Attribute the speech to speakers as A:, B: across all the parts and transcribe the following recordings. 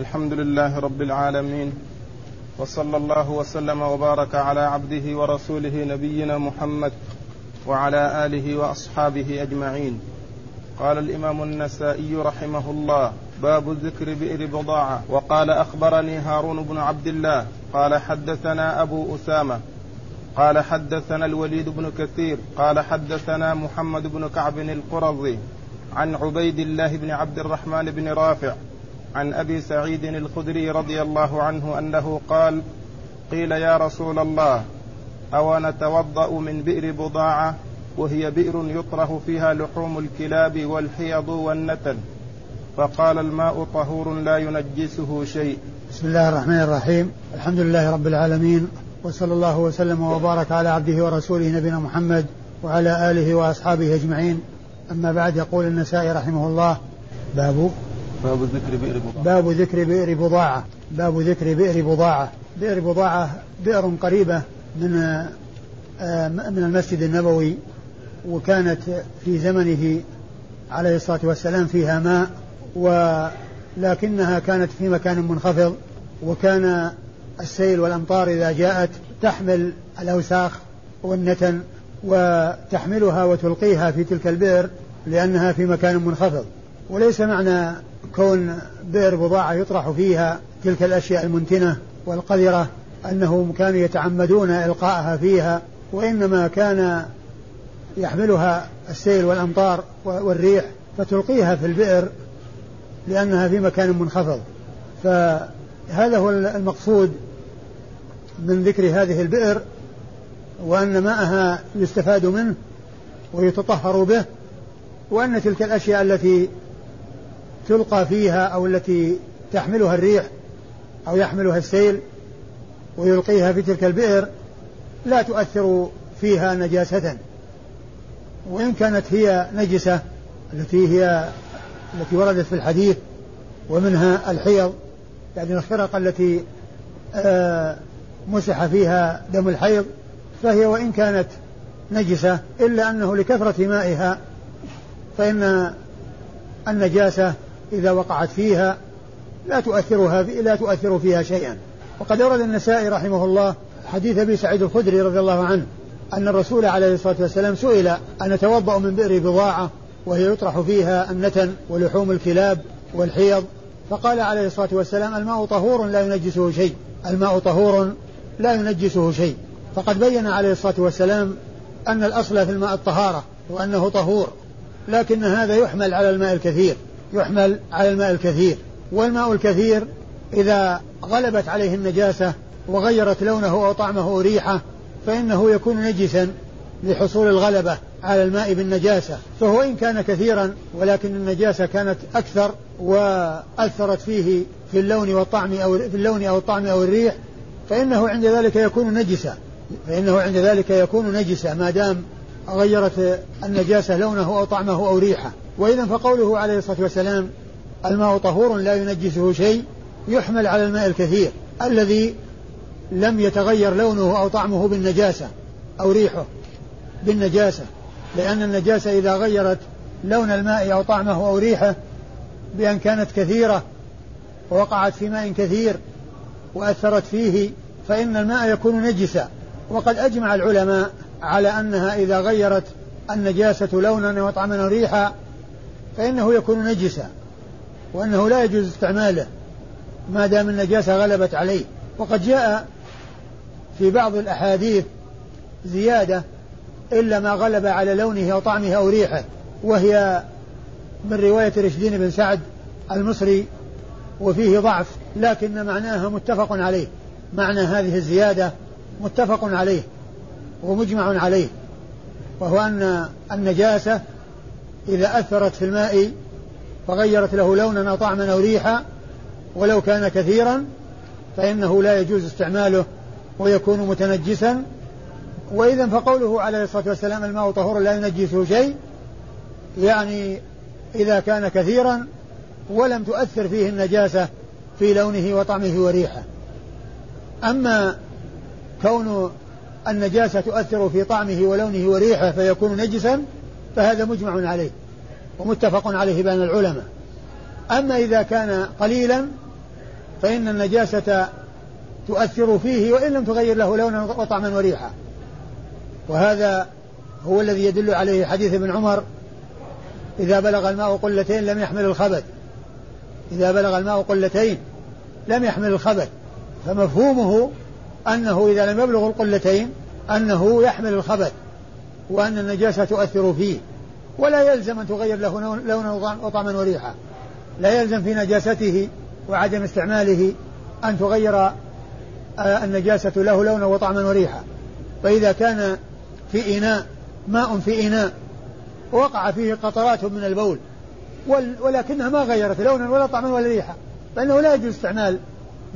A: الحمد لله رب العالمين وصلى الله وسلم وبارك على عبده ورسوله نبينا محمد وعلى آله وأصحابه أجمعين. قال الإمام النسائي رحمه الله باب ذكر بئر بضاعة. وقال أخبرني هارون بن عبد الله قال حدثنا أبو أسامة. قال حدثنا الوليد بن كثير. قال حدثنا محمد بن كعب القرظي عن عبيد الله بن عبد الرحمن بن رافع عن أبي سعيد الخدري رضي الله عنه أنه قال قيل يا رسول الله أو نتوضا من بئر بضاعة؟ وهي بئر يطرح فيها لحوم الكلاب والحيض والنتن. فقال الماء طهور لا ينجسه شيء.
B: بسم الله الرحمن الرحيم. الحمد لله رب العالمين وصلى الله وسلم وبارك على عبده ورسوله نبينا محمد وعلى آله وأصحابه أجمعين. أما بعد يقول النسائي رحمه الله باب
A: باب ذكر بئر بضاعة.
B: باب ذكر بئر بضاعة. باب ذكر بئر بضاعة. بئر بضاعة بئر قريبة من آه، من المسجد النبوي وكانت في زمنه عليه الصلاة والسلام فيها ماء ولكنها كانت في مكان منخفض وكان السيل والأمطار إذا جاءت تحمل الأوساخ والنتن وتحملها وتلقيها في تلك البئر لأنها في مكان منخفض. وليس معنى كون بئر بضاعة يطرح فيها تلك الأشياء المنتنة والقذرة أنهم كانوا يتعمدون إلقاءها فيها وإنما كان يحملها السيل والأمطار والريح فتلقيها في البئر لأنها في مكان منخفض. فهذا هو المقصود من ذكر هذه البئر وأن ماءها يستفاد منه ويتطهر به وأن تلك الأشياء التي تلقى فيها أو التي تحملها الريح أو يحملها السيل ويلقيها في تلك البئر لا تؤثر فيها نجاسة. وإن كانت هي نجسة التي هي التي وردت في الحديث ومنها الحيض يعني الخرق التي آه مسح فيها دم الحيض فهي وإن كانت نجسة إلا أنه لكثرة مائها فإن النجاسة إذا وقعت فيها لا تؤثرها لا تؤثر فيها شيئا. وقد أورد النسائي رحمه الله حديث أبي سعيد الخدري رضي الله عنه أن الرسول عليه الصلاة والسلام سئل أن يتوضأ من بئر بضاعة وهي يطرح فيها النتن ولحوم الكلاب والحيض. فقال عليه الصلاة والسلام الماء طهور لا ينجسه شيء. الماء طهور لا ينجسه شيء. فقد بين عليه الصلاة والسلام أن الأصل في الماء الطهارة وأنه طهور. لكن هذا يحمل على الماء الكثير. يحمل على الماء الكثير. والماء الكثير إذا غلبت عليه النجاسة وغيرت لونه أو طعمه أو ريحه فإنه يكون نجسا لحصول الغلبة على الماء بالنجاسة. فهو إن كان كثيرا ولكن النجاسة كانت أكثر وأثرت فيه في اللون والطعم أو في اللون أو الطعم أو الريح فإنه عند ذلك يكون نجسا. فإنه عند ذلك يكون نجسا ما دام غيرت النجاسة لونه أو طعمه أو ريحه. وإذا فقوله عليه الصلاة والسلام الماء طهور لا ينجسه شيء يحمل على الماء الكثير. الذي لم يتغير لونه أو طعمه بالنجاسة أو ريحه بالنجاسة. لأن النجاسة إذا غيرت لون الماء أو طعمه أو ريحه بأن كانت كثيرة ووقعت في ماء كثير وأثرت فيه فإن الماء يكون نجسا. وقد أجمع العلماء على أنها إذا غيرت النجاسة لونا وطعما وريحا فإنه يكون نجسا وأنه لا يجوز استعماله ما دام النجاسة غلبت عليه. وقد جاء في بعض الأحاديث زيادة إلا ما غلب على لونه أو طعمه أو ريحه وهي من رواية رشدين بن سعد المصري وفيه ضعف لكن معناها متفق عليه. معنى هذه الزيادة متفق عليه. ومجمع عليه وهو أن النجاسة إذا أثرت في الماء فغيرت له لونا أو طعما أو ريحا ولو كان كثيرا فإنه لا يجوز استعماله ويكون متنجسا. وإذا فقوله عليه الصلاة والسلام الماء طهور لا ينجسه شيء يعني إذا كان كثيرا ولم تؤثر فيه النجاسة في لونه وطعمه وريحه. أما كون النجاسة تؤثر في طعمه ولونه وريحه فيكون نجسا فهذا مجمع عليه ومتفق عليه بين العلماء. أما إذا كان قليلا فإن النجاسة تؤثر فيه وإن لم تغير له لونا وطعما وريحا وهذا هو الذي يدل عليه حديث ابن عمر إذا بلغ الماء قلتين لم يحمل الخبث. إذا بلغ الماء قلتين لم يحمل الخبث فمفهومه أنه إذا لم يبلغ القلتين أنه يحمل الخبث وأن النجاسة تؤثر فيه. ولا يلزم أن تغير له لونا وطعما وريحا. لا يلزم في نجاسته وعدم استعماله أن تغير آه، النجاسة له لونا وطعما وريحا. فإذا كان في إناء ماء في إناء وقع فيه قطرات من البول ولكنها ما غيرت لونا ولا طعما ولا ريحا فإنه لا يجوز استعمال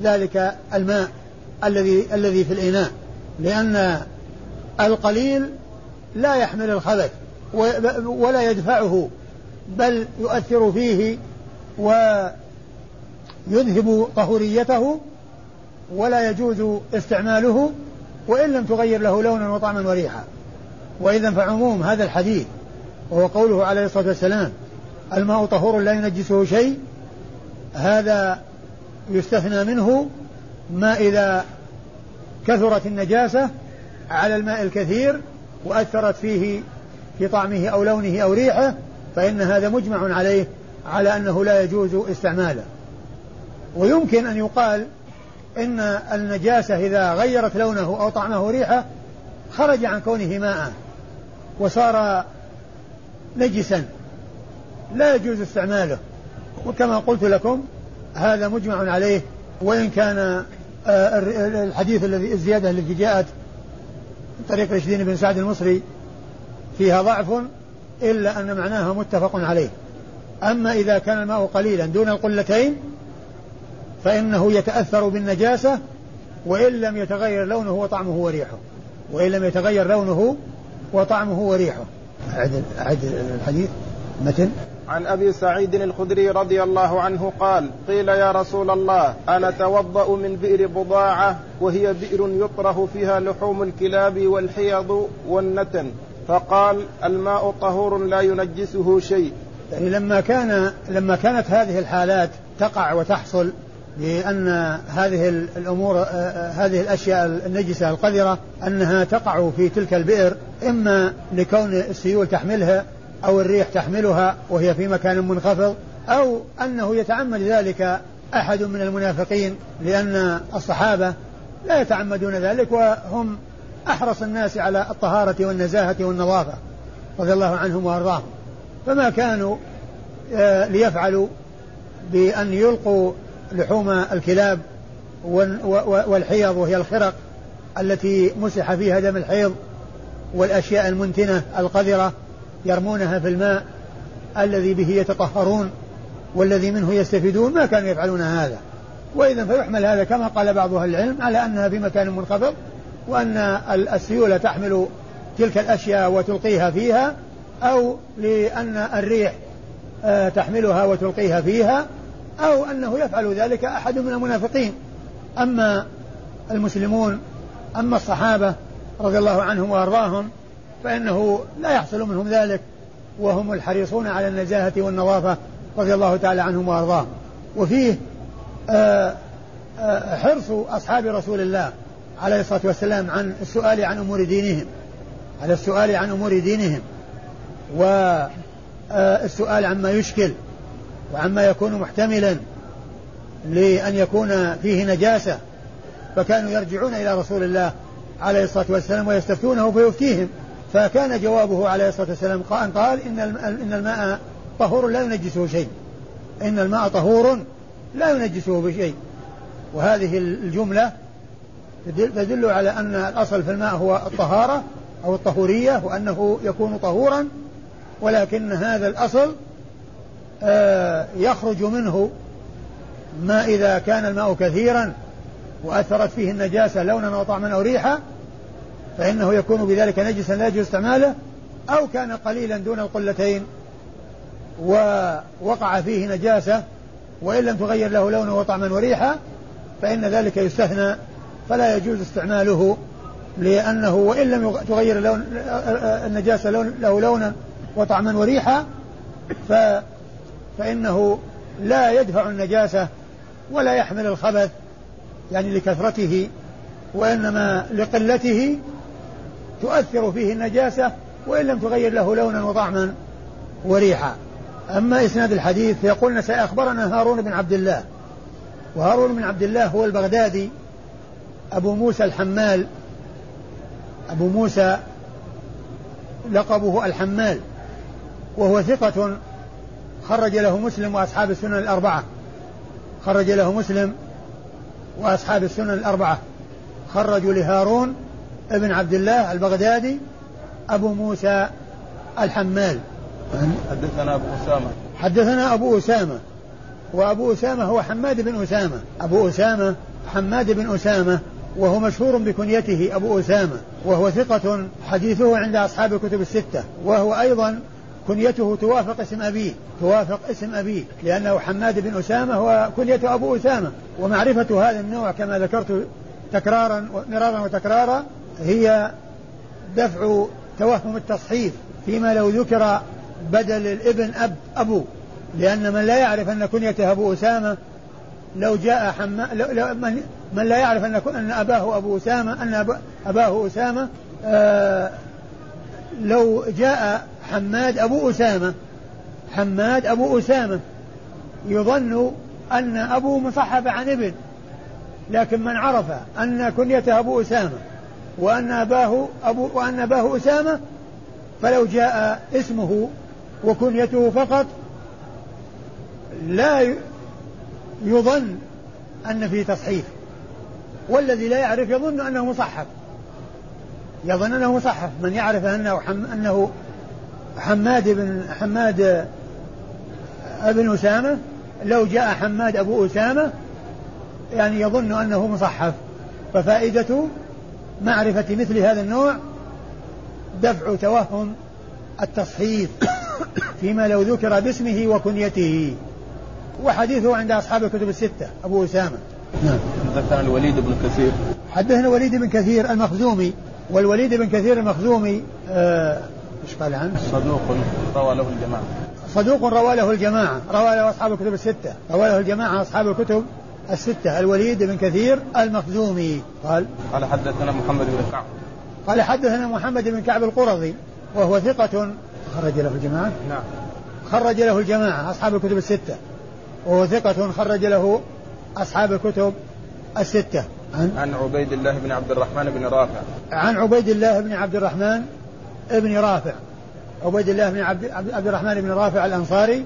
B: ذلك الماء. الذي الذي في الإناء لأن القليل لا يحمل الخبث ولا يدفعه بل يؤثر فيه ويذهب طهوريته ولا يجوز استعماله وإن لم تغير له لونا وطعما وريحا. وإذا فعموم هذا الحديث وهو قوله عليه الصلاة والسلام الماء طهور لا ينجسه شيء هذا يستثنى منه ما إذا كثرت النجاسة على الماء الكثير وأثرت فيه في طعمه أو لونه أو ريحه فإن هذا مجمع عليه على أنه لا يجوز استعماله. ويمكن أن يقال إن النجاسة إذا غيرت لونه أو طعمه وريحه خرج عن كونه ماء وصار نجسا لا يجوز استعماله. وكما قلت لكم هذا مجمع عليه وإن كان الحديث الذي الزيادة التي جاءت من طريق رشدين بن سعد المصري فيها ضعف إلا أن معناها متفق عليه. أما إذا كان الماء قليلا دون القلتين فإنه يتأثر بالنجاسة وإن لم يتغير لونه وطعمه وريحه وإن لم يتغير لونه وطعمه وريحه. أعد الحديث. متن؟
A: عن أبي سعيد الخدري رضي الله عنه قال قيل يا رسول الله أنا توضأ من بئر بضاعة وهي بئر يطرح فيها لحوم الكلاب والحيض والنتن. فقال الماء طهور لا ينجسه شيء.
B: يعني لما كان لما كانت هذه الحالات تقع وتحصل بأن هذه الأمور آه، آه، هذه الأشياء النجسة القذرة أنها تقع في تلك البئر إما لكون السيول تحملها أو الريح تحملها وهي في مكان منخفض أو أنه يتعمد ذلك أحد من المنافقين لأن الصحابة لا يتعمدون ذلك وهم أحرص الناس على الطهارة والنزاهة والنظافة رضي الله عنهم وأرضاهم. فما كانوا آه، ليفعلوا بأن يلقوا لحوم الكلاب والحيض وهي الخرق التي مسح فيها دم الحيض والأشياء المنتنة القذرة يرمونها في الماء الذي به يتطهرون والذي منه يستفيدون ما كانوا يفعلون هذا. وإذا فيحمل هذا كما قال بعض أهل العلم على أنها في مكان منخفض وأن السيولة تحمل تلك الأشياء وتلقيها فيها أو لأن الريح آه، تحملها وتلقيها فيها أو أنه يفعل ذلك أحد من المنافقين. أما المسلمون أما الصحابة رضي الله عنهم وأرضاهم فإنه لا يحصل منهم ذلك وهم الحريصون على النزاهة والنظافة رضي الله تعالى عنهم وأرضاهم. وفيه آه، آه، حرص أصحاب رسول الله عليه الصلاة والسلام عن السؤال عن أمور دينهم على السؤال عن أمور دينهم والسؤال عما يشكل وعما يكون محتملا لأن يكون فيه نجاسة فكانوا يرجعون إلى رسول الله عليه الصلاة والسلام ويستفتونه فيفتيهم. فكان جوابه عليه الصلاة والسلام أن قال إن إن الماء طهور لا ينجسه شيء. إن الماء طهور لا ينجسه بشيء. وهذه الجملة تدل على أن الأصل في الماء هو الطهارة أو الطهورية وأنه يكون طهورا ولكن هذا الأصل آه، يخرج منه ما إذا كان الماء كثيرا وأثرت فيه النجاسة لونا وطعما أو ريحا فإنه يكون بذلك نجسا لا يجوز استعماله أو كان قليلا دون القلتين ووقع فيه نجاسة وإن لم تغير له لونا وطعما وريحا فإن ذلك يستثنى فلا يجوز استعماله لأنه وإن لم تغير لون النجاسة لون له لونا وطعما وريحا ف فإنه لا يدفع النجاسة ولا يحمل الخبث يعني لكثرته وإنما لقلته تؤثر فيه النجاسة وإن لم تغير له لونا وطعما وريحا. أما إسناد الحديث فيقول نسائي أخبرنا هارون بن عبد الله. وهارون بن عبد الله هو البغدادي. أبو موسى الحمال. أبو موسى لقبه الحمال. وهو ثقة خرج له مسلم وأصحاب السنن الأربعة. خرج له مسلم وأصحاب السنن الأربعة. خرجوا لهارون ابن عبد الله البغدادي أبو موسى الحمال.
A: حدثنا أبو أسامة.
B: حدثنا أبو أسامة. وأبو أسامة هو حماد بن أسامة. أبو أسامة حماد بن أسامة وهو مشهور بكنيته أبو أسامة وهو ثقة حديثه عند أصحاب الكتب الستة وهو أيضا كنيته توافق اسم أبيه توافق اسم أبيه لأنه حماد بن أسامة وكنيته أبو أسامة ومعرفة هذا النوع كما ذكرت تكرارا مرارا وتكرارا هي دفع توهم التصحيف فيما لو ذكر بدل الابن أب أبو لأن من لا يعرف أن كنيته أبو أسامة لو جاء حما لو لو من, من لا يعرف أن أن أباه أبو أسامة أن أباه أسامة آه لو جاء حماد أبو أسامة حماد أبو أسامة يظن أن أبو مصحف عن ابن لكن من عرف أن كنيته أبو أسامة وأن أباه أبو وأن أباه أسامة فلو جاء اسمه وكنيته فقط لا يظن أن فيه تصحيف والذي لا يعرف يظن أنه مصحف. يظن أنه مصحف. من يعرف أنه حم أنه حماد بن حماد ابن أسامة لو جاء حماد أبو أسامة يعني يظن أنه مصحف. ففائدة معرفة مثل هذا النوع دفع توهم التصحيف فيما لو ذكر باسمه وكنيته. وحديثه عند أصحاب الكتب الستة أبو أسامة.
A: نعم. حدثنا الوليد بن كثير.
B: حدثنا الوليد بن كثير المخزومي والوليد بن كثير المخزومي آه إيش قال عنه؟
A: صدوق روى له الجماعة.
B: صدوق روى له الجماعة روى له أصحاب الكتب الستة روى له الجماعة أصحاب الكتب الستة الوليد بن كثير المخزومي. قال؟
A: قال حدثنا محمد بن كعب.
B: قال حدثنا محمد بن كعب القرظي وهو ثقة. خرج له الجماعة؟
A: نعم.
B: خرج له الجماعة أصحاب الكتب الستة. وهو ثقة خرج له أصحاب الكتب الستة.
A: عن؟ عن عبيد الله بن عبد الرحمن بن رافع.
B: عن عبيد الله بن عبد الرحمن بن رافع. عبيد الله بن عبد, عبد الرحمن بن رافع الأنصاري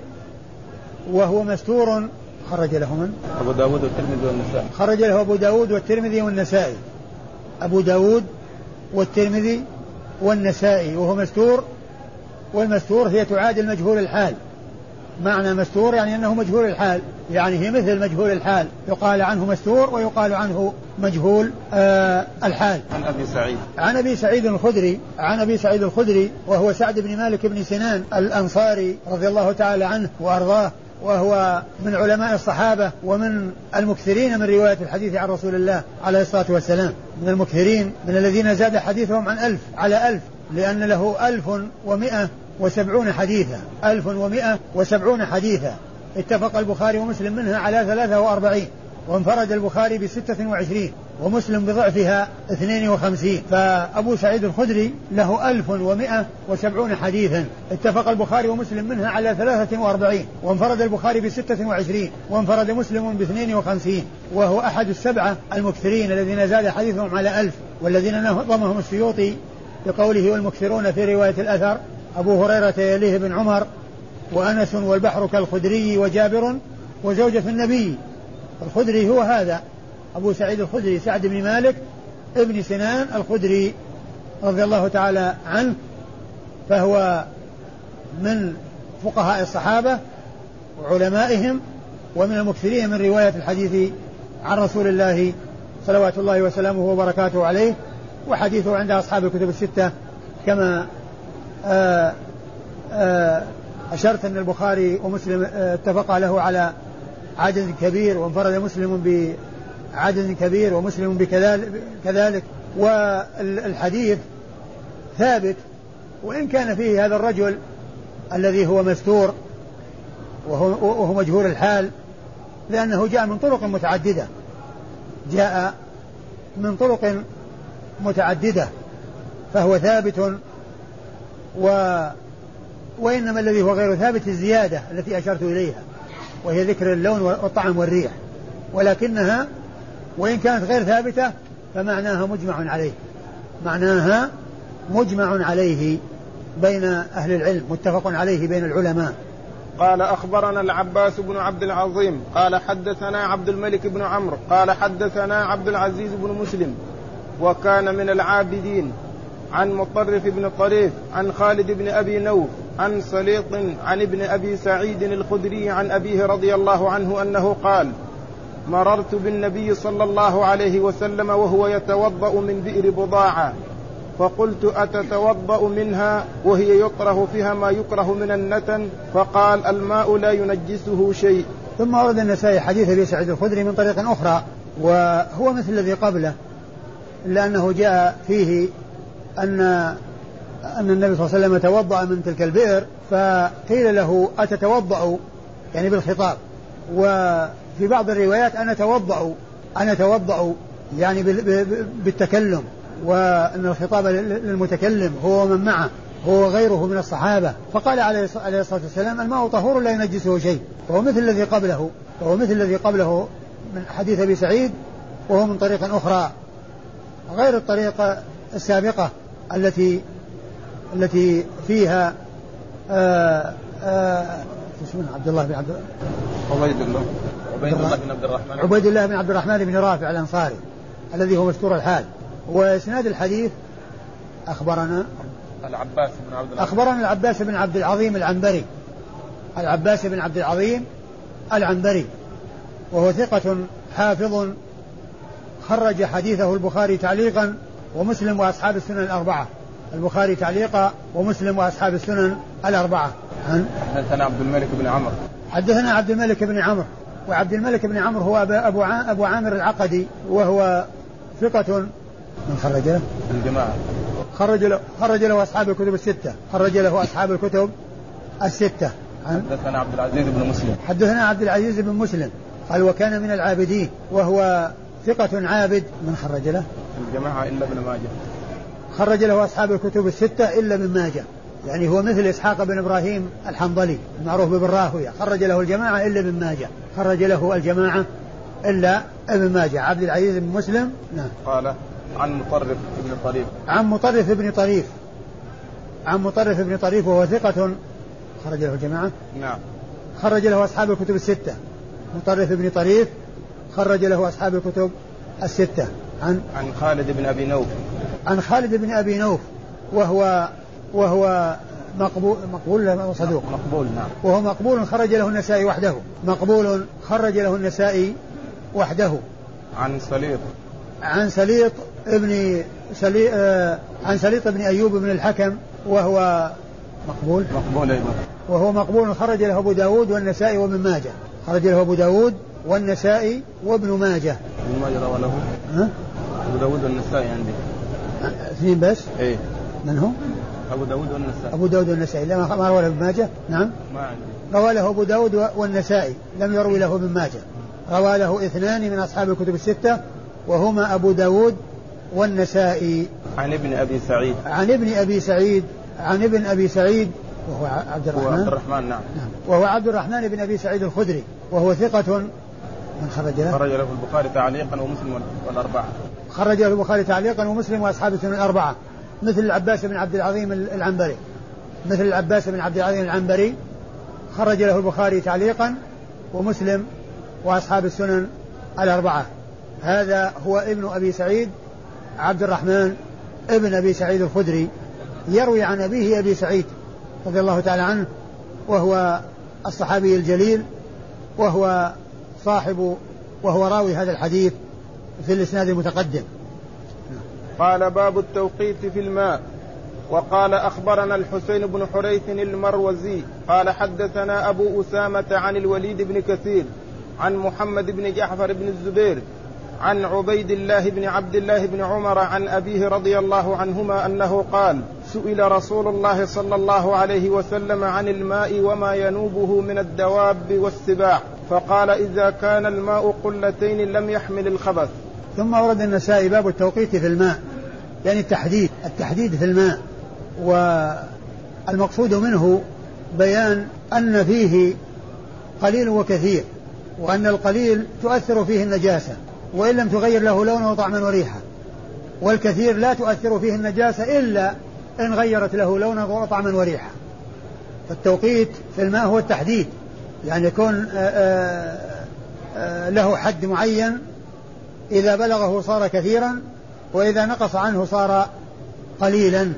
B: وهو مستور خرج له من؟
A: أبو داود والترمذي والنسائي.
B: خرج له أبو داود والترمذي والنسائي. أبو داود والترمذي والنسائي وهو مستور. والمستور هي تعادل مجهول الحال. معنى مستور يعني أنه مجهول الحال. يعني هي مثل مجهول الحال. يقال عنه مستور ويقال عنه مجهول آه الحال.
A: عن أبي سعيد.
B: عن أبي سعيد الخدري عن أبي سعيد الخدري وهو سعد بن مالك بن سنان الأنصاري رضي الله تعالى عنه وأرضاه. وهو من علماء الصحابة ومن المكثرين من رواية الحديث عن رسول الله عليه الصلاة والسلام. من المكثرين من الذين زاد حديثهم عن ألف على ألف لأن له ألف ومئة وسبعون حديثا. ألف ومئة وسبعون حديثا. اتفق البخاري ومسلم منها على ثلاثة وأربعين. وانفرد البخاري بستة وعشرين. ومسلم بضعفها اثنين وخمسين. فأبو سعيد الخدري له ألف ومئة وسبعون حديثا. اتفق البخاري ومسلم منها على ثلاثة وأربعين. وانفرد البخاري بستة وعشرين. وانفرد مسلم باثنين وخمسين. وهو أحد السبعة المكثرين الذين زاد حديثهم على ألف والذين نظمهم السيوطي بقوله والمكثرون في رواية الأثر أبو هريرة يليه بن عمر وأنس والبحر كالخدري وجابر وزوجة النبي. الخدري هو هذا. أبو سعيد الخدري سعد بن مالك ابن سنان الخدري رضي الله تعالى عنه فهو من فقهاء الصحابة وعلمائهم ومن المكثرين من رواية الحديث عن رسول الله صلوات الله وسلامه وبركاته عليه وحديثه عند أصحاب الكتب الستة كما آآ آآ أشرت أن البخاري ومسلم اتفقا له على عدد كبير وانفرد مسلم بعدد كبير ومسلم بكذلك والحديث ثابت وإن كان فيه هذا الرجل الذي هو مستور وهو, وهو مجهول الحال لأنه جاء من طرق متعددة. جاء من طرق متعددة فهو ثابت و وإنما الذي هو غير ثابت الزيادة التي أشرت إليها وهي ذكر اللون والطعم والريح ولكنها وإن كانت غير ثابتة فمعناها مجمع عليه. معناها مجمع عليه بين أهل العلم متفق عليه بين العلماء.
A: قال أخبرنا العباس بن عبد العظيم قال حدثنا عبد الملك بن عمرو قال حدثنا عبد العزيز بن مسلم وكان من العابدين عن مطرف بن طريف عن خالد بن أبي نوف عن سليط عن ابن أبي سعيد الخدري عن أبيه رضي الله عنه أنه قال مررت بالنبي صلى الله عليه وسلم وهو يتوضأ من بئر بضاعة. فقلت أتتوضأ منها؟ وهي يكره فيها ما يكره من النتن. فقال الماء لا ينجسه شيء.
B: ثم ورد النسائي حديث أبي سعيد الخدري من طريق أخرى وهو مثل الذي قبله إلا أنه جاء فيه ان أن النبي صلى الله عليه وسلم توضأ من تلك البئر فقيل له أتتوضأ؟ يعني بالخطاب. وفي بعض الروايات أنا اتوضا أنا اتوضا يعني بالتكلم وأن الخطاب للمتكلم هو ومن معه هو غيره من الصحابة. فقال عليه الصلاة والسلام الماء طهور لا ينجسه شيء وهو مثل الذي قبله وهو مثل الذي قبله من حديث أبي سعيد وهو من طريق أخرى. غير الطريقة السابقة التي التي فيها آآ آآ اسمه؟ عبد الله بن عبد
A: الله. عبيد الله بن عبد الرحمن.
B: عبيد الله بن عبد الرحمن بن رافع الأنصاري الذي هو مستور الحال. وإسناد الحديث أخبرنا
A: العباس بن عبد العظيم
B: أخبرنا العباس بن عبد العظيم العنبري. العباس بن عبد العظيم العنبري. وهو ثقة حافظ خرج حديثه البخاري تعليقا ومسلم وأصحاب السنن الأربعة. البخاري تعليقا ومسلم وأصحاب السنن الأربعة.
A: عن حدثنا عبد الملك بن عمرو.
B: حدثنا عبد الملك بن عمرو. وعبد الملك بن عمرو هو أبو أبو عامر العقدي وهو ثقة من خرج له؟
A: الجماعة.
B: خرج له خرج له أصحاب الكتب الستة. خرج له أصحاب الكتب الستة.
A: حدثنا عبد العزيز بن مسلم.
B: حدثنا عبد العزيز بن مسلم. قال وكان من العابدين وهو ثقة عابد. من خرج له؟
A: الجماعة إلا ابن ماجه.
B: خرج له أصحاب الكتب الستة إلا ابن ماجه. يعني هو مثل إسحاق بن إبراهيم الحنظلي المعروف بابن راهوية خرج له الجماعة إلا ابن ماجه خرج له الجماعة إلا ابن ماجه عبد العزيز بن مسلم
A: نعم. قال عن مطرف بن طريف.
B: عن مطرف بن طريف عن مطرف بن طريف وهو ثقة خرج له الجماعة.
A: نعم.
B: خرج له أصحاب الكتب الستة مطرف بن طريف خرج له أصحاب الكتب الستة.
A: عن عن خالد بن أبي نوف.
B: عن خالد بن أبي نوف وهو وهو مقبول مقبول صدوق.
A: مقبول نعم.
B: وهو مقبول خرج له النسائي وحده. مقبول خرج له النسائي وحده.
A: عن سليط.
B: عن سليط ابن سلي... آه عن سليط بن أيوب بن الحكم وهو مقبول.
A: مقبول أيضا.
B: وهو مقبول خرج له أبو داود والنسائي وابن ماجه. خرج له أبو داود والنسائي وابن ماجه.
A: ابن ماجه روى له.
B: ها؟
A: أبو داود والنسائي عندي.
B: اثنين بس؟
A: إيه.
B: من هو؟
A: أبو داود والنسائي.
B: أبو داود والنسائي. لا ما روى له ابن ماجه؟ نعم.
A: ما عندي
B: روى له أبو داود والنسائي. لم يروي له ابن ماجه. روى له اثنان من أصحاب الكتب الستة وهما أبو داود والنسائي.
A: عن ابن أبي سعيد.
B: عن ابن أبي سعيد. عن ابن أبي سعيد. وهو عبد الرحمن.
A: عبد الرحمن نعم.
B: نعم. وهو عبد الرحمن بن أبي سعيد الخدري. وهو ثقة من خرج له؟
A: خرج له البخاري تعليقا ومسلم والأربعة.
B: خرج له البخاري تعليقا ومسلم وأصحاب السنن الأربعة. مثل العباس بن عبد العظيم العنبري. مثل العباس بن عبد العظيم العنبري. خرج له البخاري تعليقا ومسلم وأصحاب السنن الأربعة. هذا هو ابن أبي سعيد عبد الرحمن ابن أبي سعيد الخدري. يروي عن أبيه أبي سعيد رضي الله تعالى عنه وهو الصحابي الجليل وهو صاحب وهو راوي هذا الحديث في الإسناد المتقدم.
A: قال باب التوقيت في الماء. وقال أخبرنا الحسين بن حريث المروزي قال حدثنا أبو أسامة عن الوليد بن كثير عن محمد بن جعفر بن الزبير عن عبيد الله بن عبد الله بن عمر عن أبيه رضي الله عنهما أنه قال سئل رسول الله صلى الله عليه وسلم عن الماء وما ينوبه من الدواب والسباع فقال إذا كان الماء قلتين لم يحمل الخبث.
B: ثم ورد النسائي باب التوقيت في الماء يعني التحديد التحديد في الماء. والمقصود منه بيان أن فيه قليل وكثير وأن القليل تؤثر فيه النجاسة وإن لم تغير له لونه وطعما وريحة والكثير لا تؤثر فيه النجاسة إلا إن غيرت له لونه وطعما وريحة فالتوقيت في الماء هو التحديد يعني يكون آه، آه، آه، له حد معين إذا بلغه صار كثيرا وإذا نقص عنه صار قليلا.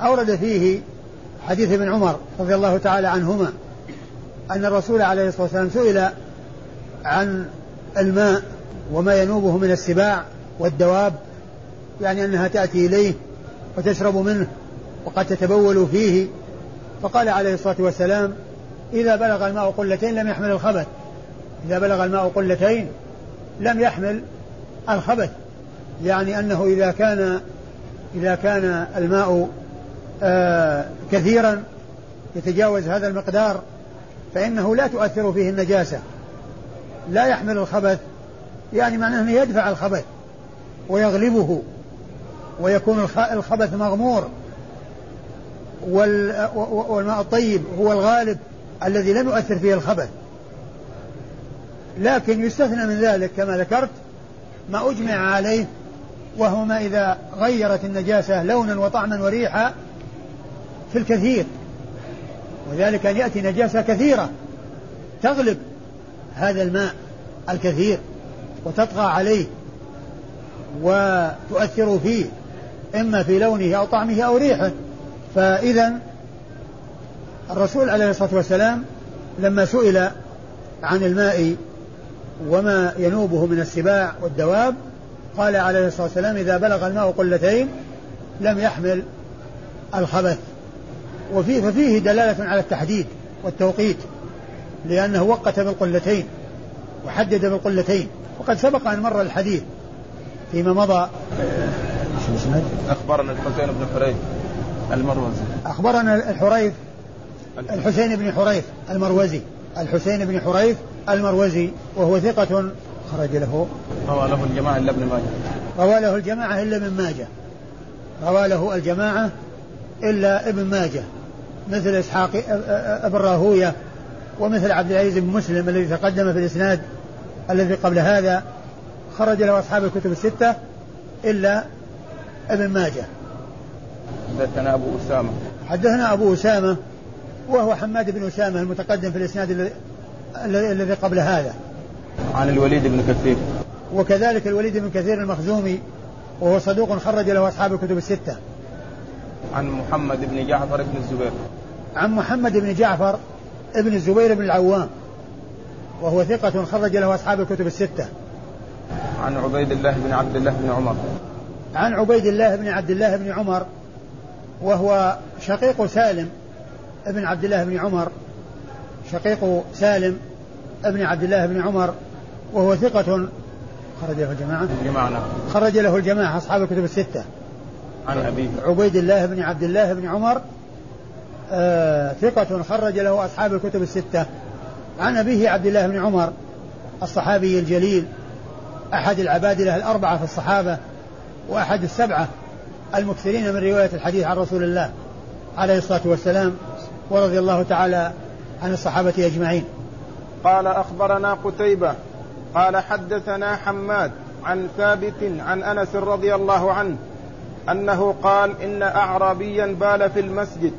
B: أورد فيه حديث ابن عمر رضي الله تعالى عنهما أن الرسول عليه الصلاة والسلام سئل عن الماء وما ينوبه من السباع والدواب يعني أنها تأتي إليه وتشرب منه وقد تتبول فيه. فقال عليه الصلاة والسلام إذا بلغ الماء قلتين لم يحمل الخبث إذا بلغ الماء قلتين لم يحمل الخبث يعني أنه إذا كان إذا كان الماء آه كثيرا يتجاوز هذا المقدار فإنه لا تؤثر فيه النجاسة. لا يحمل الخبث يعني معناه أنه يدفع الخبث ويغلبه ويكون الخبث مغمور. والماء الطيب هو الغالب الذي لم يؤثر فيه الخبث. لكن يستثنى من ذلك كما ذكرت ما أجمع عليه وهو ما إذا غيرت النجاسة لونا وطعما وريحا في الكثير. وذلك أن يأتي نجاسة كثيرة تغلب هذا الماء الكثير وتطغى عليه وتؤثر فيه إما في لونه أو طعمه أو ريحه. فإذا الرسول عليه الصلاة والسلام لما سئل عن الماء وما ينوبه من السباع والدواب قال عليه الصلاة والسلام إذا بلغ الماء قلتين لم يحمل الخبث. وفيه ففيه دلالة على التحديد والتوقيت لأنه وقت بالقلتين وحدد بالقلتين. وقد سبق أن مر الحديث فيما مضى.
A: أخبرنا الحسين بن حريث المروزي.
B: أخبرنا الحريث الحسين بن حريث المروزي. الحسين بن حريث المروزي وهو ثقة خرج له.
A: روى له الجماعة إلا ابن ماجه.
B: روى له الجماعة إلا ابن ماجه. روى له الجماعة إلا ابن ماجه. مثل إسحاق ابن راهوية ومثل عبد العزيز بن مسلم الذي تقدم في الإسناد الذي قبل هذا خرج له أصحاب الكتب الستة إلا ابن ماجه.
A: حدثنا أبو أسامة.
B: حدثنا أبو أسامة وهو حماد بن أسامة المتقدم في الإسناد الذي قبل هذا.
A: عن الوليد بن كثير.
B: وكذلك الوليد بن كثير المخزومي وهو صدوق خرج له أصحاب الكتب الستة.
A: عن محمد بن جعفر بن الزبير.
B: عن محمد بن جعفر ابن الزبير بن العوام وهو ثقة خرج له أصحاب الكتب الستة.
A: عن عبيد الله بن عبد الله بن عمر.
B: عن عبيد الله بن عبد الله بن عمر وهو شقيق سالم ابن عبد الله بن عمر شقيق سالم ابن عبد الله بن عمر وهو ثقة خرج له الجماعة.
A: جماعة نعم.
B: خرج له الجماعة أصحاب الكتب الستة.
A: عن أبيه.
B: عبيد الله بن عبد الله بن عمر آه ثقة خرج له أصحاب الكتب الستة. عن أبيه عبد الله بن عمر الصحابي الجليل أحد العبادلة الأربعة في الصحابة وأحد السبعة المكثرين من رواية الحديث عن رسول الله عليه الصلاة والسلام ورضي الله تعالى عن الصحابة أجمعين.
A: قال أخبرنا قتيبة قال حدثنا حماد عن ثابت عن أنس رضي الله عنه أنه قال إن أعرابيا بال في المسجد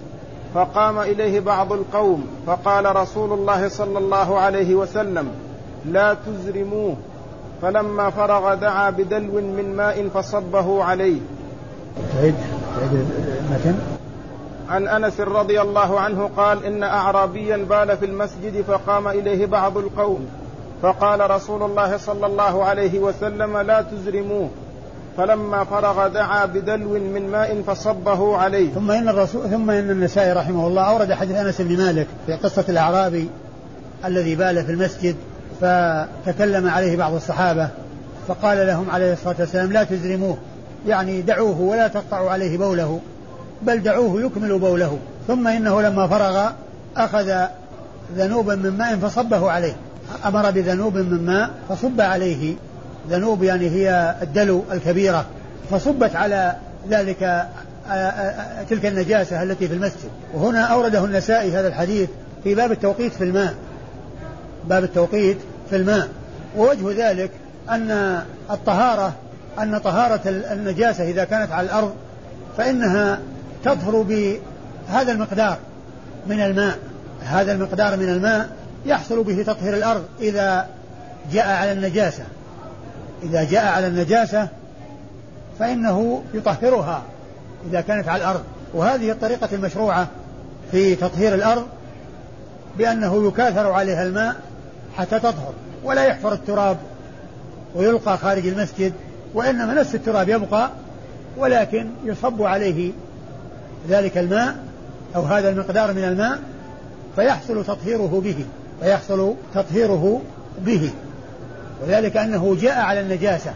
A: فقام إليه بعض القوم فقال رسول الله صلى الله عليه وسلم لا تزرموه. فلما فرغ دعا بدلو من ماء فصبه عليه.
B: تعيد تعيد المتن
A: عن أنس رضي الله عنه قال إن اعرابيا بال في المسجد فقام إليه بعض القوم فقال رسول الله صلى الله عليه وسلم لا تزرموه. فلما فرغ دعا بدلو من ماء فصبه عليه.
B: ثم إن الرسول ثم إن النسائي رحمه الله أورد حديث أنس بن مالك في قصة الأعرابي الذي بال في المسجد فتكلم عليه بعض الصحابة فقال لهم عليه الصلاة والسلام لا تزرموه يعني دعوه ولا تقطعوا عليه بوله. بل دعوه يكمل بوله. ثم إنه لما فرغ أخذ ذنوبا من ماء فصبه عليه. أمر بذنوب من ماء فصب عليه. ذنوب يعني هي الدلو الكبيرة. فصبت على ذلك تلك النجاسة التي في المسجد. وهنا أورده النسائي هذا الحديث في باب التوقيت في الماء. باب التوقيت في الماء. ووجه ذلك أن الطهارة أن طهارة النجاسة إذا كانت على الأرض فإنها تطهر بهذا المقدار من الماء. هذا المقدار من الماء يحصل به تطهير الأرض إذا جاء على النجاسة. إذا جاء على النجاسة فإنه يطهرها إذا كانت على الأرض. وهذه الطريقة المشروعة في تطهير الأرض بأنه يكاثر عليها الماء حتى تطهر ولا يحفر التراب ويلقى خارج المسجد وإنما نفس التراب يبقى ولكن يصب عليه ذلك الماء أو هذا المقدار من الماء فيحصل تطهيره به فيحصل تطهيره به. وذلك أنه جاء على النجاسة.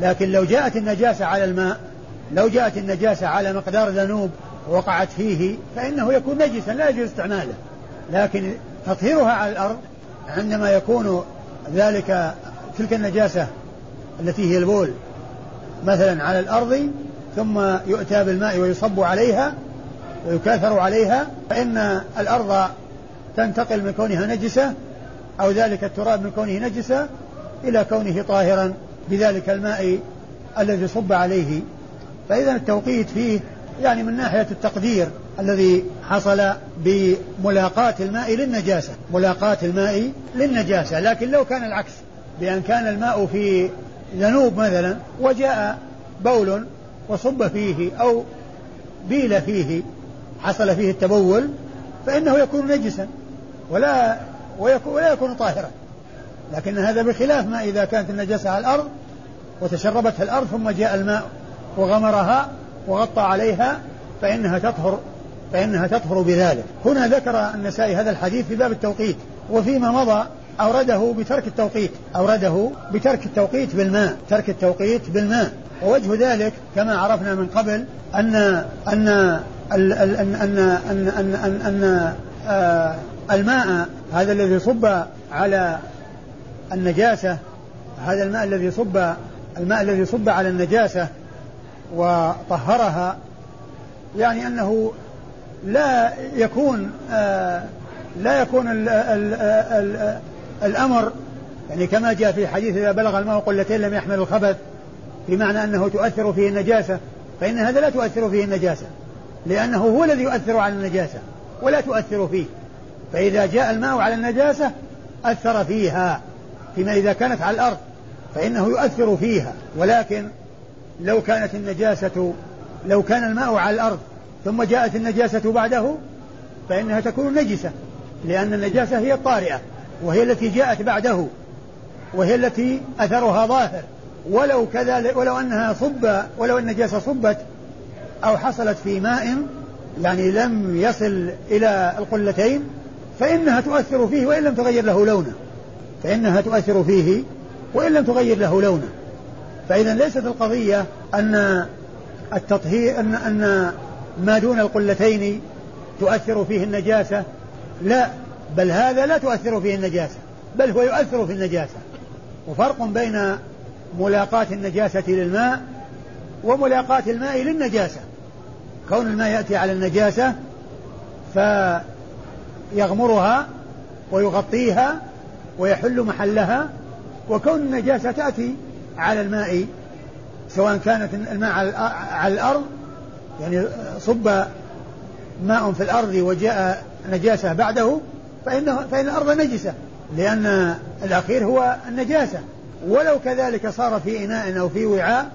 B: لكن لو جاءت النجاسة على الماء لو جاءت النجاسة على مقدار ذنوب وقعت فيه فإنه يكون نجسا لا يجوز استعماله. لكن تطهيرها على الأرض عندما يكون ذلك تلك النجاسة التي هي البول مثلا على الأرض ثم يؤتى بالماء ويصب عليها ويكاثر عليها فإن الأرض تنتقل من كونها نجسة أو ذلك التراب من كونه نجسة إلى كونه طاهرا بذلك الماء الذي صب عليه. فإذا التوقيت فيه يعني من ناحية التقدير الذي حصل بملاقاة الماء للنجاسة. ملاقاة الماء للنجاسة. لكن لو كان العكس بأن كان الماء في ذنوب مثلا وجاء بول وصب فيه أو بيل فيه حصل فيه التبول فإنه يكون نجسا ولا ويكون ولا يكون طاهرا. لكن هذا بخلاف ما إذا كانت النجاسة على الأرض وتشربتها الأرض ثم جاء الماء وغمرها وغطى عليها فإنها تطهر فإنها تطهر بذلك. هنا ذكر النسائي هذا الحديث في باب التوقيت وفيما مضى أورده بترك التوقيت أورده بترك التوقيت بالماء ترك التوقيت بالماء. ووجه ذلك كما عرفنا من قبل أن أن أن أن أن أن, أن, أن, آه الماء هذا الذي صب على النجاسة هذا الماء الذي صب الماء الذي صب على النجاسة وطهرها يعني أنه لا يكون آه لا يكون ال ال ال الأمر يعني كما جاء في حديث إذا بلغ الماء قلتين لم يحمل الخبث بمعنى أنه تؤثر فيه النجاسة فإن هذا لا تؤثر فيه النجاسة. لأنه هو الذي يؤثر على النجاسة ولا تؤثر فيه. فإذا جاء الماء على النجاسة أثر فيها فيما إذا كانت على الأرض فإنه يؤثر فيها. ولكن لو كانت النجاسة لو كان الماء على الأرض ثم جاءت النجاسة بعده فإنها تكون نجسة لأن النجاسة هي الطارئة وهي التي جاءت بعده وهي التي أثرها ظاهر. ولو كذا ولو أنها صب ولو النجاسة صبت أو حصلت في ماء يعني لم يصل إلى القلتين فإنها تؤثر فيه وإن لم تغير له لونه. فإنها تؤثر فيه وإن لم تغير له لونه. فإذا ليست القضية أن التطهير أن أن ما دون القلتين تؤثر فيه النجاسة. لا بل هذا لا تؤثر فيه النجاسة بل هو يؤثر في النجاسة. وفرق بين ملاقاة النجاسة للماء وملاقاة الماء للنجاسة. كون الماء يأتي على النجاسة فيغمرها ويغطيها ويحل محلها وكون النجاسة تأتي على الماء سواء كانت الماء على الأرض يعني صب ماء في الأرض وجاء نجاسة بعده فإنه فإن الأرض نجسة لأن الأخير هو النجاسة. ولو كذلك صار في إناء أو في وعاء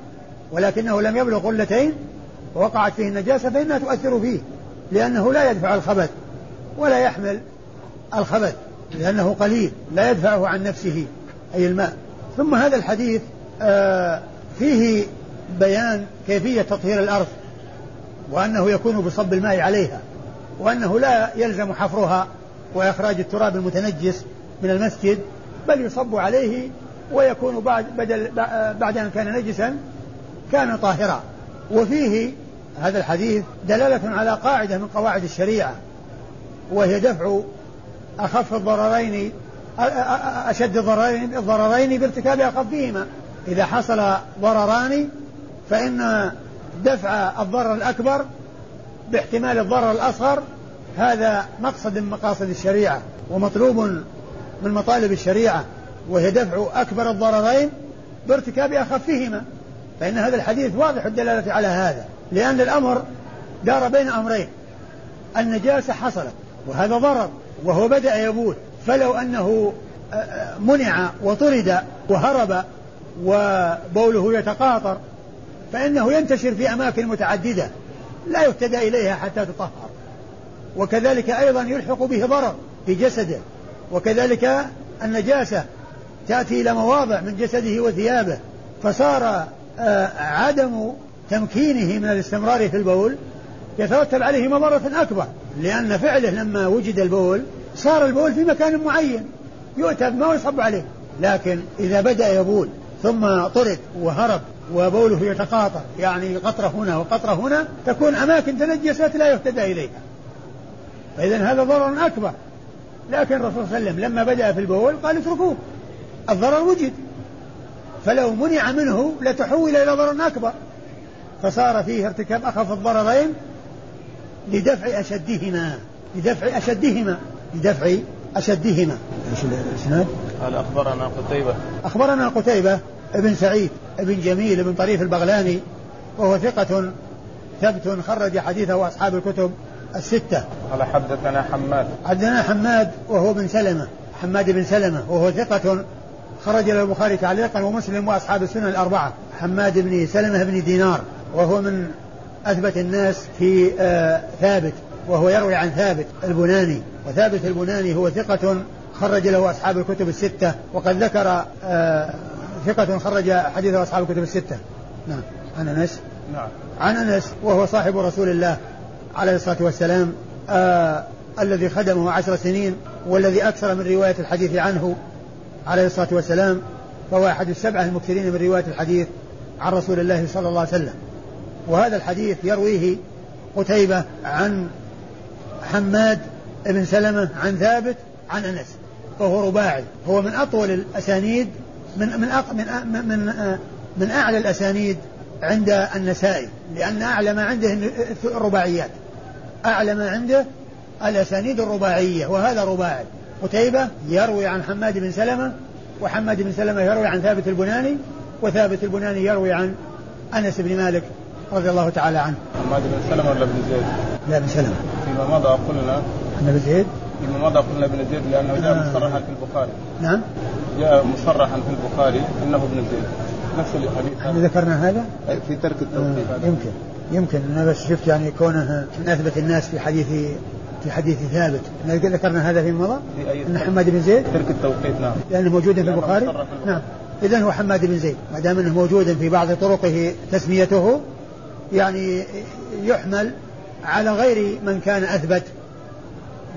B: ولكنه لم يبلغ قلتين ووقعت فيه النجاسة فإنها تؤثر فيه لأنه لا يدفع الخبث ولا يحمل الخبث لأنه قليل لا يدفعه عن نفسه أي الماء. ثم هذا الحديث آه فيه بيان كيفية تطهير الأرض وأنه يكون بصب الماء عليها وأنه لا يلزم حفرها وإخراج التراب المتنجس من المسجد بل يصب عليه ويكون بعد بدل بعد أن كان نجسا كان طاهرا. وفيه هذا الحديث دلالة على قاعدة من قواعد الشريعة وهي دفع أخف الضررين أشد الضررين الضررين بارتكاب أخفهما. إذا حصل ضرران فإن دفع الضرر الأكبر باحتمال الضرر الأصغر هذا مقصد من مقاصد الشريعة ومطلوب من مطالب الشريعة وهي دفع أكبر الضررين بارتكاب أخفهما. فإن هذا الحديث واضح الدلالة على هذا. لأن الأمر دار بين أمرين. النجاسة حصلت وهذا ضرر وهو بدأ يبول. فلو أنه آه، آه، منع وطرد وهرب وبوله يتقاطر فإنه ينتشر في أماكن متعددة لا يهتدى إليها حتى تطهر. وكذلك أيضا يلحق به ضرر في جسده. وكذلك النجاسة تأتي إلى مواضع من جسده وثيابه فصار آه، عدم تمكينه من الاستمرار في البول يترتب عليه مضرة أكبر لأن فعله لما وجد البول صار البول في مكان معين يؤتى بما ويصب عليه. لكن إذا بدأ يبول ثم طرد وهرب وبوله يتقاطع يعني قطرة هنا وقطرة هنا تكون أماكن تنجست لا يهتدى إليها. فإذا هذا ضرر أكبر. لكن الرسول صلى الله عليه وسلم لما بدأ في البول قال اتركوه الضرر وجد. فلو منع منه لتحول إلى ضرر أكبر. فصار فيه ارتكاب أخف الضررين لدفع أشدهما لدفع أشدهما لدفع أشدهما. إيش الإسناد؟
A: قال أخبرنا قتيبة.
B: أخبرنا قتيبة ابن سعيد ابن جميل ابن طريف البغلاني وهو ثقة ثبت خرج حديثه أصحاب الكتب الستة.
A: قال حدثنا حماد.
B: حدثنا حماد وهو بن سلمة حماد بن سلمة وهو ثقة خرج له البخاري تعليقا ومسلم وأصحاب السنن الأربعة حماد بن سلمة بن دينار. وهو من أثبت الناس في آه ثابت وهو يروي عن ثابت البناني وثابت البناني هو ثقة خرج له أصحاب الكتب الستة وقد ذكر آه ثقة خرج حديثه أصحاب الكتب الستة. نعم. عن أنس؟
A: نعم.
B: عن أنس وهو صاحب رسول الله عليه الصلاة والسلام آه الذي خدمه عشر سنين والذي أكثر من رواية الحديث عنه عليه الصلاة والسلام فهو أحد السبعة المكثرين من رواية الحديث عن رسول الله صلى الله عليه وسلم. وهذا الحديث يرويه قتيبة عن حماد بن سلمة عن ثابت عن أنس وهو رباعي. هو من أطول الأسانيد من من من من, من أعلى الأسانيد عند النسائي لأن أعلى ما عنده الرباعيات. أعلى ما عنده الأسانيد الرباعية وهذا رباعي. قتيبة يروي عن حماد بن سلمة وحماد بن سلمة يروي عن ثابت البناني وثابت البناني يروي عن أنس بن مالك. رضي الله تعالى عنه.
A: حماد بن سلمة ولا بن زيد؟
B: لا بن سلمة.
A: فيما مضى قلنا.
B: أن بن زيد؟
A: فيما مضى قلنا بن زيد لأنه جاء آه. مصرحا في البخاري.
B: نعم.
A: جاء مصرحا في البخاري أنه ابن زيد. نفس الحديث.
B: هل ذكرنا هذا؟
A: في ترك التوقيف
B: آه يمكن. يمكن. أنا بس شفت يعني كونه من أثبت الناس في حديث في حديث ثابت. ذكرنا هذا فيما مضى؟ أن حماد بن زيد؟
A: ترك التوقيت نعم.
B: لأنه موجود في البخاري؟ نعم. اذا هو حماد بن زيد. ما دام أنه موجود في بعض طرقه تسميته يعني يحمل على غير من كان أثبت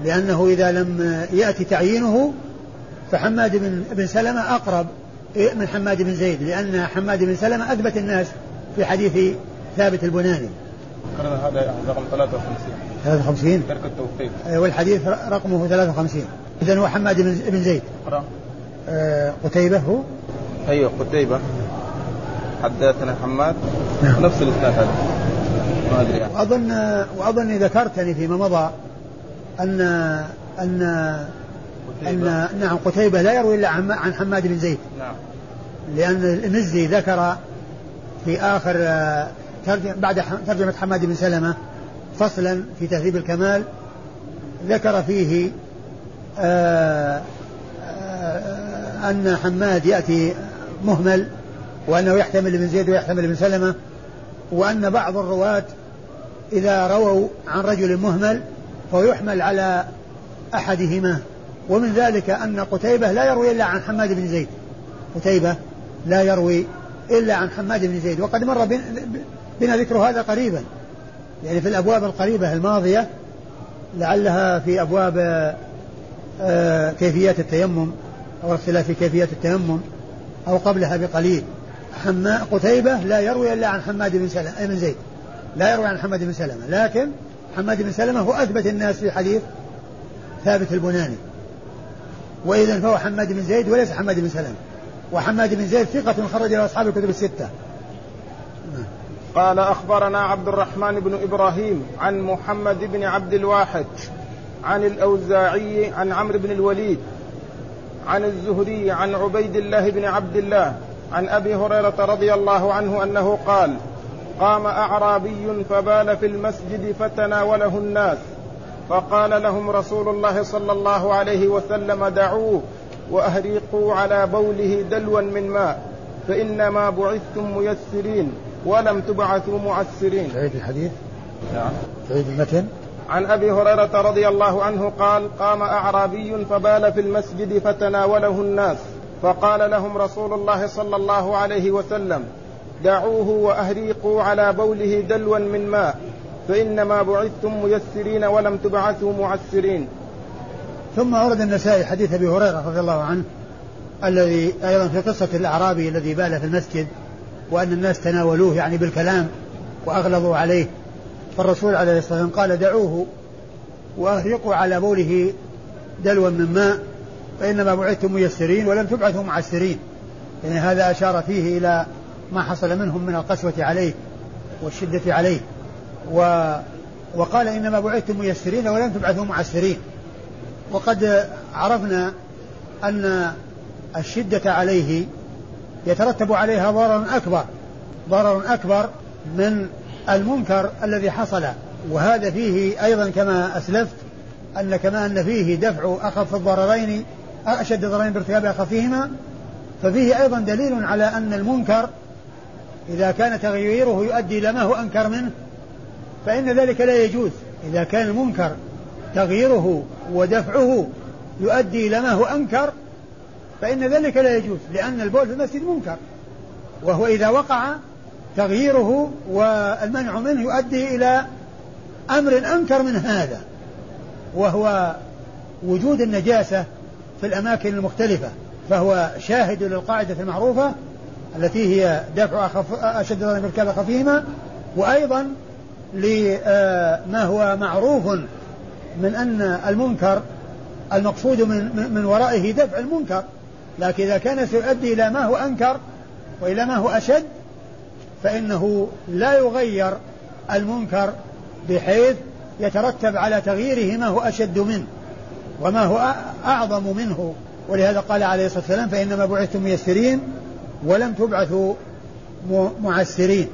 B: لأنه إذا لم يأتي تعيينه فحماد بن بن سلمة أقرب من حماد بن زيد لأن حماد بن سلمة أثبت الناس في حديث ثابت البناني.
A: هذا رقم 53
B: 53
A: ترك التوقيت
B: والحديث رقمه 53 اذا هو حماد بن زيد. آه قتيبة هو؟
A: أيوه قتيبة. حدثنا حماد. نعم. نفس الاسناد هذا.
B: ما أدري. يعني. واظن وأظن ذكرتني فيما مضى ان ان ان نعم قتيبة لا يروي إلا عن حماد بن زيد.
A: نعم.
B: لأن المزي ذكر في آخر آه، ترجم بعد ترجمة حماد بن سلمة فصلا في تهذيب الكمال ذكر فيه آآ آه، آآ آه، أن حماد يأتي مهمل وأنه يحتمل ابن زيد ويحتمل ابن سلمة وأن بعض الرواة إذا رووا عن رجل مهمل فهو يحمل على أحدهما. ومن ذلك أن قتيبة لا يروي إلا عن حماد بن زيد. قتيبة لا يروي إلا عن حماد بن زيد. وقد مر بنا ذكر هذا قريبا. يعني في الأبواب القريبة الماضية لعلها في أبواب آه، كيفيات التيمم أو اختلاف في كيفية التيمم أو قبلها بقليل. حما قتيبة لا يروي إلا عن حماد بن سلمة بن زيد. لا يروي عن حماد بن سلمة لكن حماد بن سلمة هو أثبت الناس في حديث ثابت البناني. وإذا فهو حماد بن زيد وليس حماد بن سلمة. وحماد بن زيد ثقة خرج له أصحاب الكتب الستة.
A: قال أخبرنا عبد الرحمن بن إبراهيم عن محمد بن عبد الواحد عن الأوزاعي عن عمرو بن الوليد عن الزهري عن عبيد الله بن عبد الله عن أبي هريرة رضي الله عنه أنه قال قام أعرابي فبال في المسجد فتناوله الناس فقال لهم رسول الله صلى الله عليه وسلم دعوه وأهريقوا على بوله دلوا من ماء فإنما بعثتم ميسرين ولم تبعثوا معسرين.
B: تعيد الحديث.
A: نعم.
B: تعيد المتن.
A: عن أبي هريرة رضي الله عنه قال قام أعرابي فبال في المسجد فتناوله الناس فقال لهم رسول الله صلى الله عليه وسلم دعوه وأهريقوا على بوله دلوا من ماء فإنما بعثتم ميسرين ولم تبعثوا معسرين.
B: ثم ورد النسائي حديث أبي هريرة رضي الله عنه الذي أيضا في قصة الأعرابي الذي بال في المسجد وأن الناس تناولوه يعني بالكلام وأغلظوا عليه. فالرسول عليه الصلاة والسلام قال دعوه واهرقوا على بوله دلوا من ماء. فإنما بعثتم ميسرين ولم تبعثوا معسرين. يعني هذا أشار فيه إلى ما حصل منهم من القسوة عليه والشدة عليه. و وقال إنما بعثتم ميسرين ولم تبعثوا معسرين. وقد عرفنا أن الشدة عليه يترتب عليها ضرر أكبر. ضرر أكبر من المنكر الذي حصل. وهذا فيه أيضا كما أسلفت أن كما أن فيه دفع أخف الضررين أشد الضررين بارتكاب أخفهما ففيه أيضا دليل على أن المنكر إذا كان تغييره يؤدي إلى ما هو أنكر منه فإن ذلك لا يجوز. إذا كان المنكر تغييره ودفعه يؤدي إلى ما هو أنكر فإن ذلك لا يجوز لأن البول في المسجد منكر. وهو إذا وقع تغييره والمنع منه يؤدي إلى أمر أنكر من هذا وهو وجود النجاسة في الأماكن المختلفة فهو شاهد للقاعدة المعروفة التي هي دفع أخف أشد ضرر بارتكاب خفيهما وأيضا لما هو معروف من أن المنكر المقصود من, من ورائه دفع المنكر. لكن إذا كان سيؤدي إلى ما هو أنكر وإلى ما هو أشد فإنه لا يغير المنكر بحيث يترتب على تغييره ما هو أشد منه. وما هو أعظم منه. ولهذا قال عليه الصلاة والسلام فإنما بعثتم ميسرين ولم تبعثوا معسرين.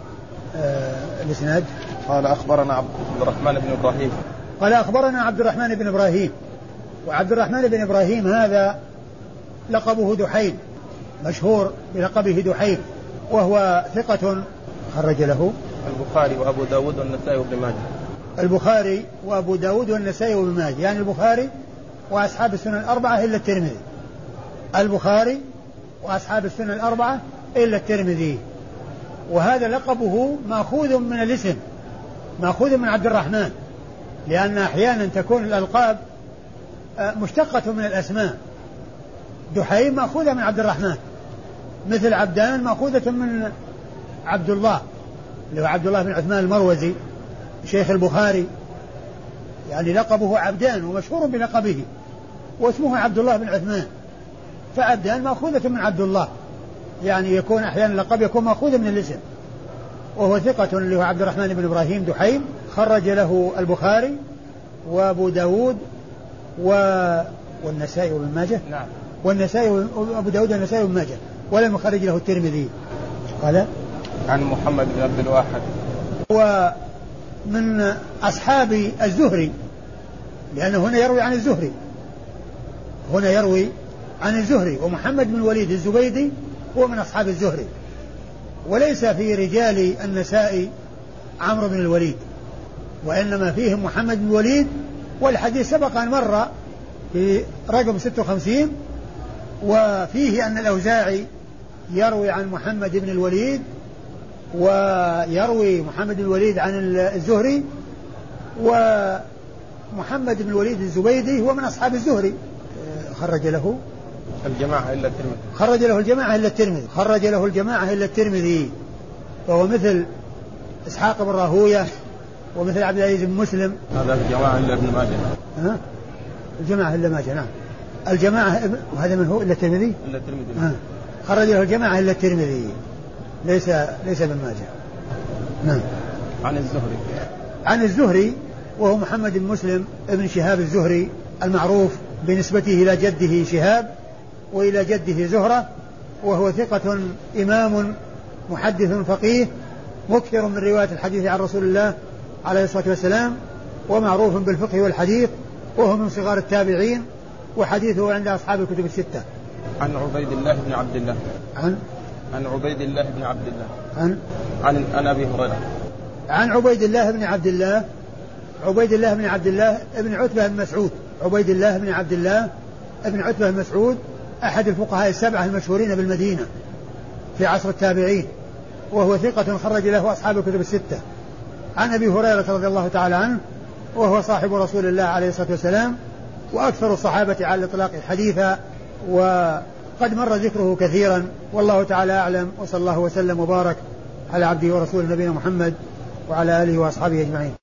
B: آه الإسناد؟
A: قال أخبرنا عبد الرحمن بن إبراهيم.
B: قال أخبرنا عبد الرحمن بن إبراهيم. وعبد الرحمن بن إبراهيم هذا لقبه دحيم مشهور بلقبه دحيم وهو ثقة خرج له.
A: البخاري وأبو داود والنسائي وابن ماجه.
B: البخاري وأبو داود والنسائي وابن ماجه. يعني البخاري وأصحاب السنن الأربعة إلا الترمذي. البخاري وأصحاب السنن الأربعة إلا الترمذي. وهذا لقبه مأخوذ من الاسم مأخوذ من عبد الرحمن لأن أحيانا تكون الألقاب آه، مشتقة من الأسماء. دحيم مأخوذة من عبد الرحمن مثل عبدان مأخوذة من عبد الله اللي هو عبد الله بن عثمان المروزي شيخ البخاري. يعني لقبه عبدان ومشهور بلقبه. واسمه عبد الله بن عثمان. فعبدان مأخوذة من عبد الله. يعني يكون أحيانا اللقب يكون مأخوذا من الاسم. وهو ثقة اللي هو عبد الرحمن بن إبراهيم دحيم. خرج له البخاري وأبو داود و... والنسائي وابن ماجه.
A: نعم.
B: والنسائي وأبو داود والنسائي وابن ماجه. ولم يخرج له الترمذي. قال؟
A: عن محمد بن عبد الواحد.
B: هو من أصحاب الزهري. لأنه هنا يروي عن الزهري. هنا يروي عن الزهري ومحمد بن الوليد الزبيدي هو من أصحاب الزهري. وليس في رجال النساء عمرو بن الوليد وإنما فيهم محمد بن الوليد والحديث سبق أن مر في رقم 56 وفيه أن الأوزاعي يروي عن محمد بن الوليد ويروي محمد بن الوليد عن الزهري ومحمد بن الوليد الزبيدي هو من أصحاب الزهري. خرج له
A: الجماعة إلا الترمذي.
B: خرج له الجماعة إلا الترمذي. خرج له الجماعة إلا الترمذي. فهو مثل إسحاق بن راهوية ومثل عبد العزيز بن مسلم.
A: هذا الجماعة إلا ابن ماجه.
B: ها؟ الجماعة إلا ماجه نعم. الجماعة وهذا من هو؟ إلا الترمذي؟
A: إلا الترمذي.
B: آه. خرج له الجماعة إلا الترمذي. ليس ليس ابن ماجه. نعم.
A: عن الزهري.
B: عن الزهري وهو محمد بن مسلم ابن شهاب الزهري المعروف. بنسبته إلى جده شهاب وإلى جده زهرة وهو ثقة إمام محدث فقيه مكثر من رواية الحديث عن رسول الله عليه الصلاة والسلام ومعروف بالفقه والحديث وهو من صغار التابعين وحديثه عند أصحاب الكتب الستة.
A: عن عبيد الله بن عبد الله.
B: عن؟
A: عن عبيد الله بن عبد الله.
B: عن؟
A: عن عن أبي هريرة.
B: عن عبيد الله بن عبد الله عبيد الله بن عبد الله بن عتبة بن مسعود. عبيد الله بن عبد الله بن عتبة بن مسعود أحد الفقهاء السبعة المشهورين بالمدينة في عصر التابعين وهو ثقة خرج له أصحاب الكتب الستة. عن أبي هريرة رضي الله تعالى عنه وهو صاحب رسول الله عليه الصلاة والسلام وأكثر الصحابة على الإطلاق حديثا وقد مر ذكره كثيرا. والله تعالى أعلم وصلى الله وسلم وبارك على عبده ورسوله نبينا محمد وعلى آله وأصحابه أجمعين.